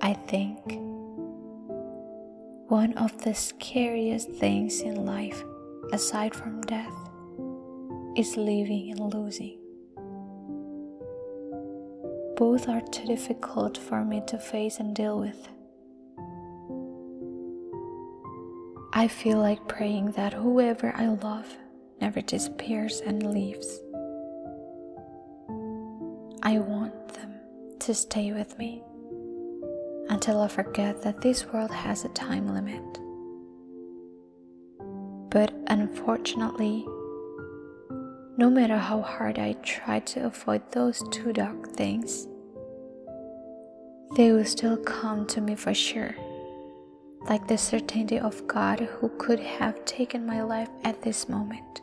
I think one of the scariest things in life, aside from death, is living and losing. Both are too difficult for me to face and deal with. I feel like praying that whoever I love never disappears and leaves. I want them to stay with me until I forget that this world has a time limit. But unfortunately, no matter how hard I try to avoid those two dark things, they will still come to me for sure, like the certainty of God who could have taken my life at this moment.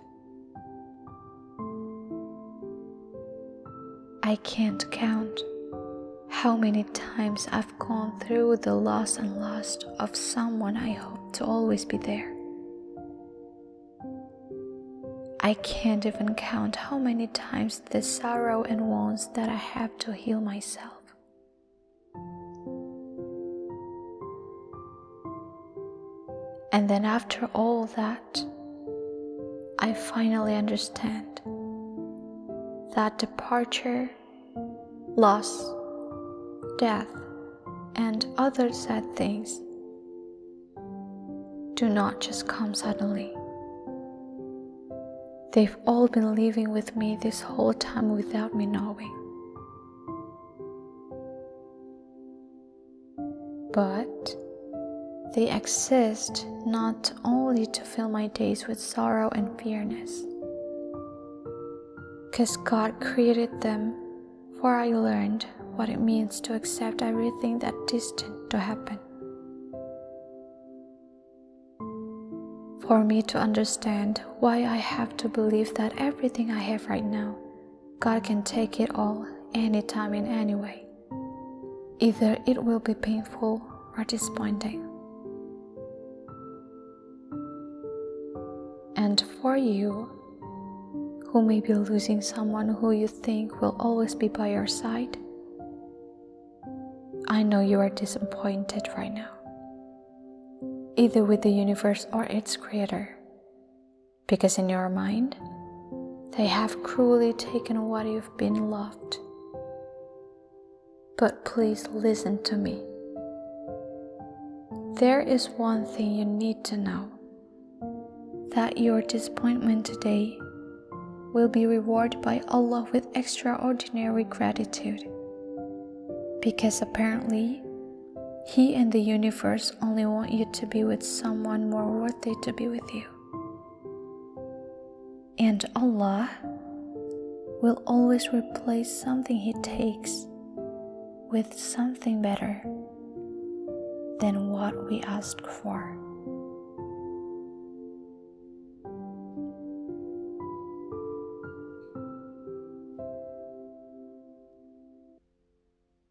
I can't count how many times I've gone through the loss and loss of someone I hope to always be there. I can't even count how many times the sorrow and wounds that I have to heal myself. And then, after all that, I finally understand that departure, loss, death, and other sad things do not just come suddenly. They've all been living with me this whole time without me knowing. But they exist not only to fill my days with sorrow and fearness because God created them, for I learned what it means to accept everything that destined to happen. For me to understand why I have to believe that everything I have right now, God can take it all anytime in any way. Either it will be painful or disappointing. And for you, who may be losing someone who you think will always be by your side. I know you are disappointed right now, either with the universe or its creator, because in your mind, they have cruelly taken what you've been loved. But please listen to me. There is one thing you need to know that your disappointment today will be rewarded by Allah with extraordinary gratitude. Because apparently, He and the universe only want you to be with someone more worthy to be with you. And Allah will always replace something He takes with something better than what we ask for.